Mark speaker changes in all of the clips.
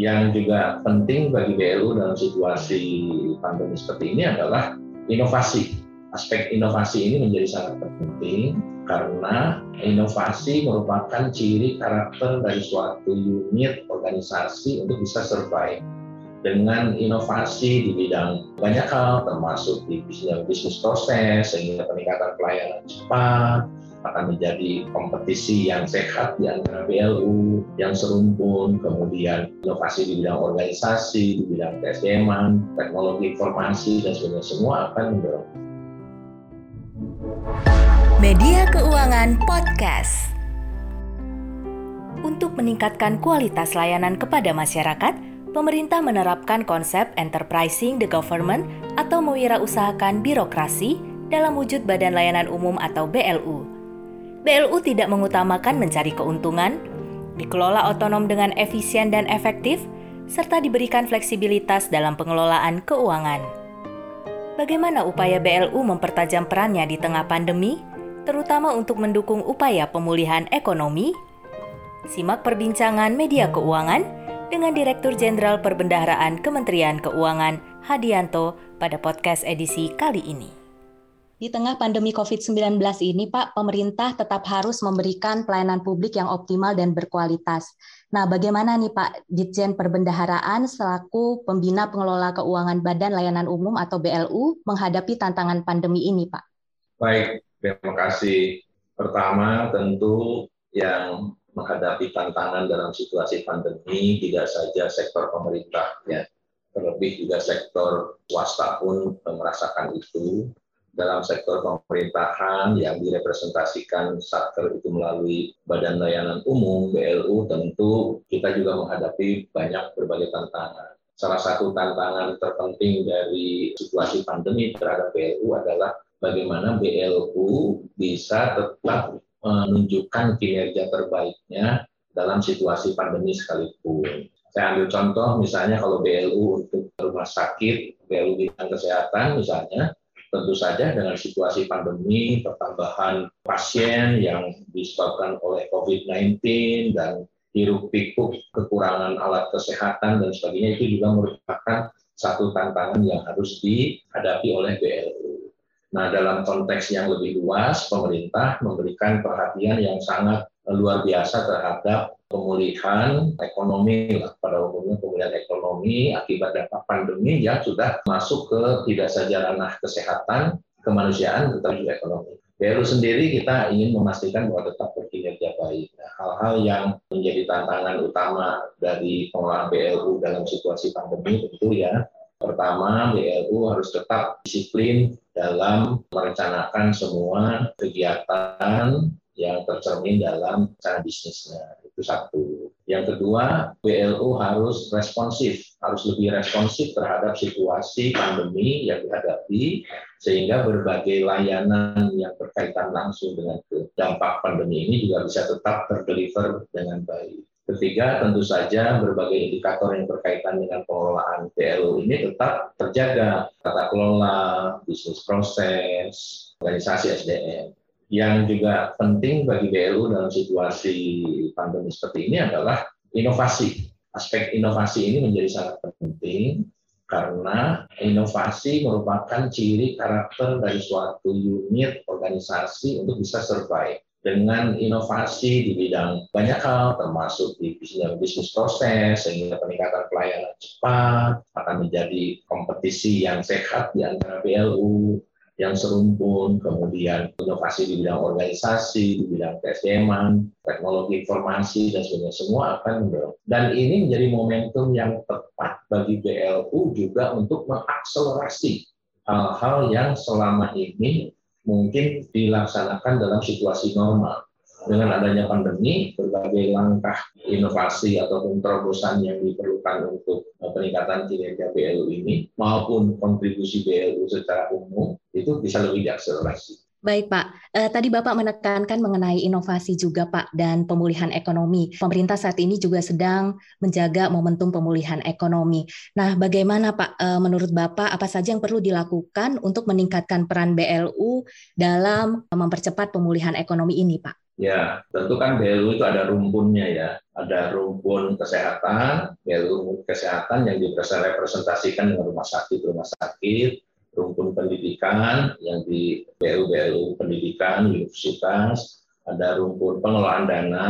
Speaker 1: Yang juga penting bagi BLU dalam situasi pandemi seperti ini adalah inovasi. Aspek inovasi ini menjadi sangat penting karena inovasi merupakan ciri karakter dari suatu unit organisasi untuk bisa survive dengan inovasi di bidang banyak hal termasuk di bisnis, bisnis proses sehingga peningkatan pelayanan cepat akan menjadi kompetisi yang sehat di antara BLU yang serumpun kemudian inovasi di bidang organisasi di bidang TSDM teknologi informasi dan sebagainya. Semua akan mendorong.
Speaker 2: Media Keuangan Podcast. Untuk meningkatkan kualitas layanan kepada masyarakat pemerintah menerapkan konsep enterprising the government atau mewirausahakan birokrasi dalam wujud Badan Layanan Umum atau BLU. BLU tidak mengutamakan mencari keuntungan, dikelola otonom dengan efisien dan efektif, serta diberikan fleksibilitas dalam pengelolaan keuangan. Bagaimana upaya BLU mempertajam perannya di tengah pandemi, terutama untuk mendukung upaya pemulihan ekonomi? Simak perbincangan media keuangan dengan Direktur Jenderal Perbendaharaan Kementerian Keuangan Hadianto pada podcast edisi kali ini.
Speaker 3: Di tengah pandemi COVID-19 ini, Pak, pemerintah tetap harus memberikan pelayanan publik yang optimal dan berkualitas. Nah, bagaimana nih Pak Ditjen Perbendaharaan selaku pembina pengelola keuangan Badan Layanan Umum atau BLU menghadapi tantangan pandemi ini, Pak?
Speaker 1: Baik, terima kasih. Pertama, tentu yang menghadapi tantangan dalam situasi pandemi tidak saja sektor pemerintah ya terlebih juga sektor swasta pun merasakan itu dalam sektor pemerintahan yang direpresentasikan satker itu melalui Badan Layanan Umum BLU tentu kita juga menghadapi banyak berbagai tantangan. Salah satu tantangan terpenting dari situasi pandemi terhadap BLU adalah bagaimana BLU bisa tetap menunjukkan kinerja terbaiknya dalam situasi pandemi sekalipun. Saya ambil contoh misalnya kalau BLU untuk rumah sakit, BLU bidang kesehatan misalnya, tentu saja dengan situasi pandemi, pertambahan pasien yang disebabkan oleh COVID-19 dan hiruk pikuk kekurangan alat kesehatan dan sebagainya itu juga merupakan satu tantangan yang harus dihadapi oleh BLU. Nah, dalam konteks yang lebih luas, pemerintah memberikan perhatian yang sangat luar biasa terhadap pemulihan ekonomi lah pada umumnya pemulihan ekonomi akibat dampak pandemi yang sudah masuk ke tidak saja ranah kesehatan, kemanusiaan, tetapi juga ekonomi. BRU sendiri kita ingin memastikan bahwa tetap berkinerja baik. Nah, hal-hal yang menjadi tantangan utama dari pengelolaan BLU dalam situasi pandemi tentu ya Pertama, BLU harus tetap disiplin dalam merencanakan semua kegiatan yang tercermin dalam cara bisnisnya. Itu satu. Yang kedua, BLU harus responsif, harus lebih responsif terhadap situasi pandemi yang dihadapi, sehingga berbagai layanan yang berkaitan langsung dengan dampak pandemi ini juga bisa tetap terdeliver dengan baik. Ketiga, tentu saja berbagai indikator yang berkaitan dengan pengelolaan PLU ini tetap terjaga. Tata kelola, bisnis proses, organisasi SDM. Yang juga penting bagi BLU dalam situasi pandemi seperti ini adalah inovasi. Aspek inovasi ini menjadi sangat penting karena inovasi merupakan ciri karakter dari suatu unit organisasi untuk bisa survive dengan inovasi di bidang banyak hal termasuk di bisnis proses sehingga peningkatan pelayanan cepat akan menjadi kompetisi yang sehat di antara BLU yang serumpun, kemudian inovasi di bidang organisasi, di bidang TSDM, teknologi informasi, dan sebagainya, semua akan mendorong. Dan ini menjadi momentum yang tepat bagi BLU juga untuk mengakselerasi hal-hal yang selama ini mungkin dilaksanakan dalam situasi normal. Dengan adanya pandemi, berbagai langkah inovasi ataupun terobosan yang diperlukan untuk peningkatan kinerja BLU ini maupun kontribusi BLU secara umum itu bisa lebih diakselerasi.
Speaker 3: Baik Pak, eh, tadi Bapak menekankan mengenai inovasi juga Pak dan pemulihan ekonomi. Pemerintah saat ini juga sedang menjaga momentum pemulihan ekonomi. Nah, bagaimana Pak eh, menurut Bapak apa saja yang perlu dilakukan untuk meningkatkan peran BLU dalam mempercepat pemulihan ekonomi ini Pak?
Speaker 1: Ya, tentu kan BLU itu ada rumpunnya ya. Ada rumpun kesehatan, BLU kesehatan yang direpresentasikan dengan rumah sakit, rumah sakit, rumpun pendidikan yang di BLU BLU pendidikan, universitas, ada rumpun pengelolaan dana,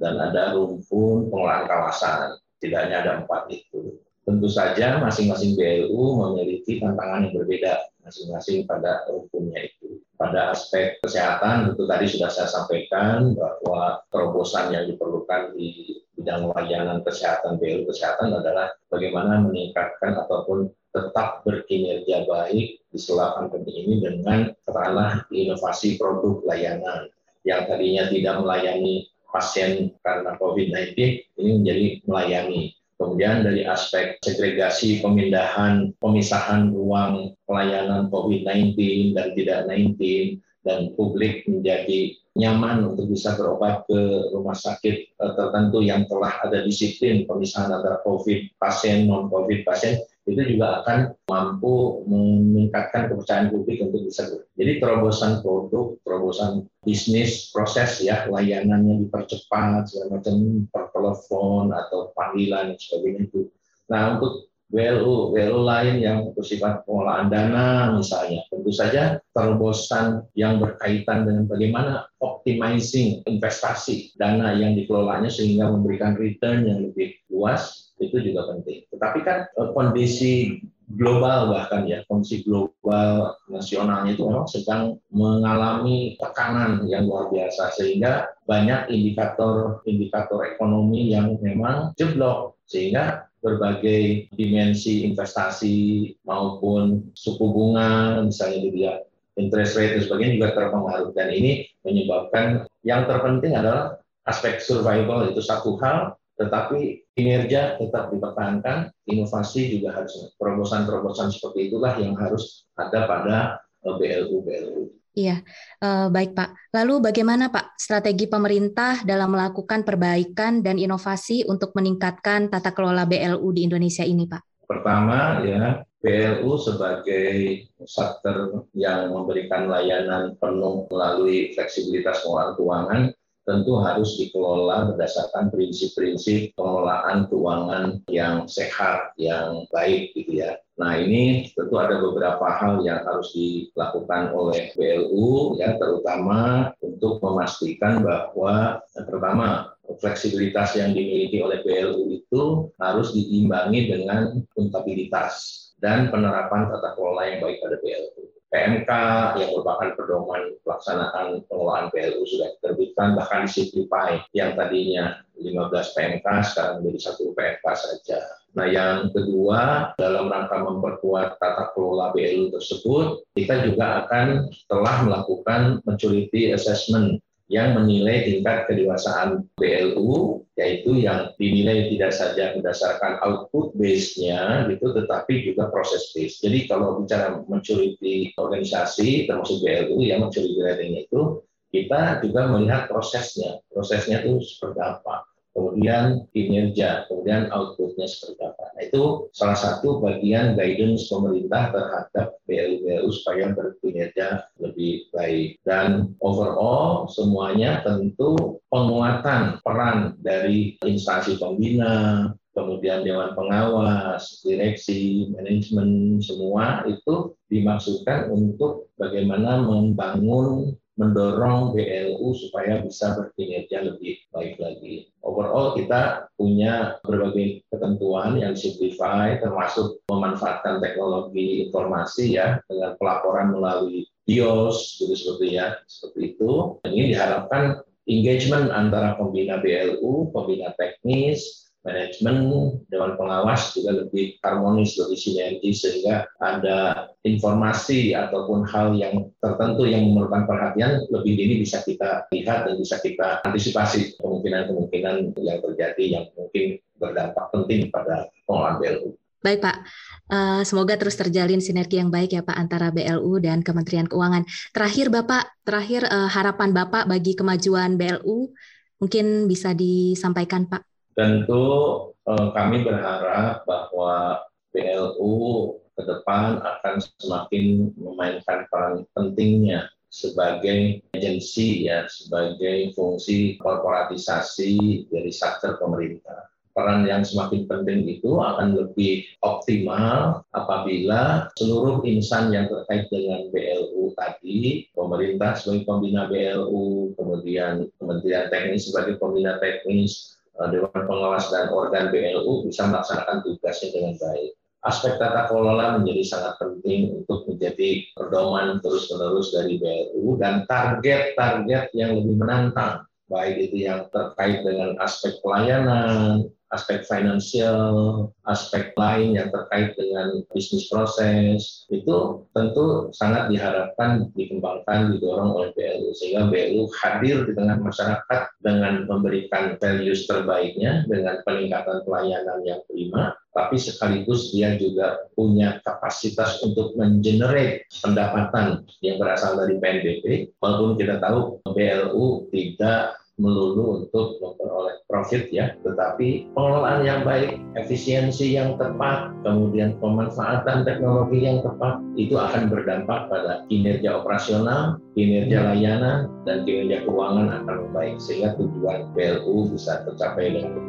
Speaker 1: dan ada rumpun pengelolaan kawasan. Tidaknya ada empat itu. Tentu saja masing-masing BLU memiliki tantangan yang berbeda masing-masing pada rumpunnya itu pada aspek kesehatan itu tadi sudah saya sampaikan bahwa terobosan yang diperlukan di bidang layanan kesehatan BLU kesehatan adalah bagaimana meningkatkan ataupun tetap berkinerja baik di selama pandemi ini dengan katakanlah inovasi produk layanan. Yang tadinya tidak melayani pasien karena COVID-19 ini menjadi melayani. Kemudian dari aspek segregasi, pemindahan, pemisahan ruang pelayanan COVID-19 dan tidak 19 dan publik menjadi nyaman untuk bisa berobat ke rumah sakit eh, tertentu yang telah ada disiplin pemisahan antara COVID pasien, non-COVID pasien, itu juga akan mampu meningkatkan kepercayaan publik untuk bisa jadi terobosan produk, terobosan bisnis, proses ya layanannya dipercepat segala macam per telepon atau panggilan dan sebagainya itu. Nah untuk WLU, WLU lain yang bersifat pengelolaan dana misalnya, tentu saja terobosan yang berkaitan dengan bagaimana optimizing investasi dana yang dikelolanya sehingga memberikan return yang lebih luas itu juga penting. Tetapi kan eh, kondisi global bahkan ya kondisi global nasionalnya itu memang sedang mengalami tekanan yang luar biasa. Sehingga banyak indikator-indikator ekonomi yang memang jeblok. Sehingga berbagai dimensi investasi maupun suku bunga misalnya juga ya, interest rate dan sebagainya juga terpengaruh. Dan ini menyebabkan yang terpenting adalah aspek survival itu satu hal tetapi kinerja tetap dipertahankan, inovasi juga harus terobosan-terobosan seperti itulah yang harus ada pada BLU eh, BLU.
Speaker 3: Iya, eh, baik Pak. Lalu bagaimana Pak strategi pemerintah dalam melakukan perbaikan dan inovasi untuk meningkatkan tata kelola BLU di Indonesia ini Pak?
Speaker 1: Pertama ya, BLU sebagai sektor yang memberikan layanan penuh melalui fleksibilitas pengelolaan keuangan tentu harus dikelola berdasarkan prinsip-prinsip pengelolaan keuangan yang sehat, yang baik gitu ya. Nah ini tentu ada beberapa hal yang harus dilakukan oleh BLU ya terutama untuk memastikan bahwa yang pertama fleksibilitas yang dimiliki oleh BLU itu harus diimbangi dengan akuntabilitas dan penerapan tata kelola yang baik pada BLU. PMK yang merupakan pedoman pelaksanaan pengelolaan PLU sudah diterbitkan bahkan disimplify yang tadinya 15 PMK sekarang menjadi satu PMK saja. Nah yang kedua dalam rangka memperkuat tata kelola BLU tersebut kita juga akan telah melakukan maturity assessment yang menilai tingkat kedewasaan BLU yaitu yang dinilai tidak saja berdasarkan output base-nya gitu tetapi juga proses base. Jadi kalau bicara maturity organisasi termasuk BLU yang maturity rating itu kita juga melihat prosesnya. Prosesnya itu seperti apa kemudian kinerja, kemudian outputnya seperti apa. Nah, itu salah satu bagian guidance pemerintah terhadap BLU-BLU supaya berkinerja lebih baik. Dan overall semuanya tentu penguatan peran dari instansi pembina, kemudian dewan pengawas, direksi, manajemen, semua itu dimaksudkan untuk bagaimana membangun mendorong BLU supaya bisa berkinerja lebih baik lagi. Overall kita punya berbagai ketentuan yang simplify termasuk memanfaatkan teknologi informasi ya dengan pelaporan melalui BIOS gitu seperti ya seperti itu. Ini diharapkan engagement antara pembina BLU, pembina teknis, manajemen dewan pengawas juga lebih harmonis, lebih sinergi sehingga ada informasi ataupun hal yang tertentu yang memerlukan perhatian lebih dini bisa kita lihat dan bisa kita antisipasi kemungkinan-kemungkinan yang terjadi yang mungkin berdampak penting pada pengelolaan BLU.
Speaker 3: Baik Pak, uh, semoga terus terjalin sinergi yang baik ya Pak antara BLU dan Kementerian Keuangan. Terakhir Bapak, terakhir uh, harapan Bapak bagi kemajuan BLU mungkin bisa disampaikan Pak.
Speaker 1: Tentu eh, kami berharap bahwa BLU ke depan akan semakin memainkan peran pentingnya sebagai agensi ya, sebagai fungsi korporatisasi dari sektor pemerintah. Peran yang semakin penting itu akan lebih optimal apabila seluruh insan yang terkait dengan BLU tadi, pemerintah sebagai pembina BLU, kemudian Kementerian Teknis sebagai pembina teknis, Dewan Pengawas dan organ BLU bisa melaksanakan tugasnya dengan baik. Aspek tata kelola menjadi sangat penting untuk menjadi pedoman terus-menerus dari BLU dan target-target yang lebih menantang, baik itu yang terkait dengan aspek pelayanan, aspek finansial, aspek lain yang terkait dengan bisnis proses, itu tentu sangat diharapkan dikembangkan, didorong oleh BLU. Sehingga BLU hadir di tengah masyarakat dengan memberikan values terbaiknya, dengan peningkatan pelayanan yang prima, tapi sekaligus dia juga punya kapasitas untuk mengenerate pendapatan yang berasal dari PNBP, walaupun kita tahu BLU tidak melulu untuk memperoleh profit ya, tetapi pengelolaan yang baik, efisiensi yang tepat, kemudian pemanfaatan teknologi yang tepat itu akan berdampak pada kinerja operasional, kinerja layanan, dan kinerja keuangan akan membaik. Sehingga tujuan BLU bisa tercapai dengan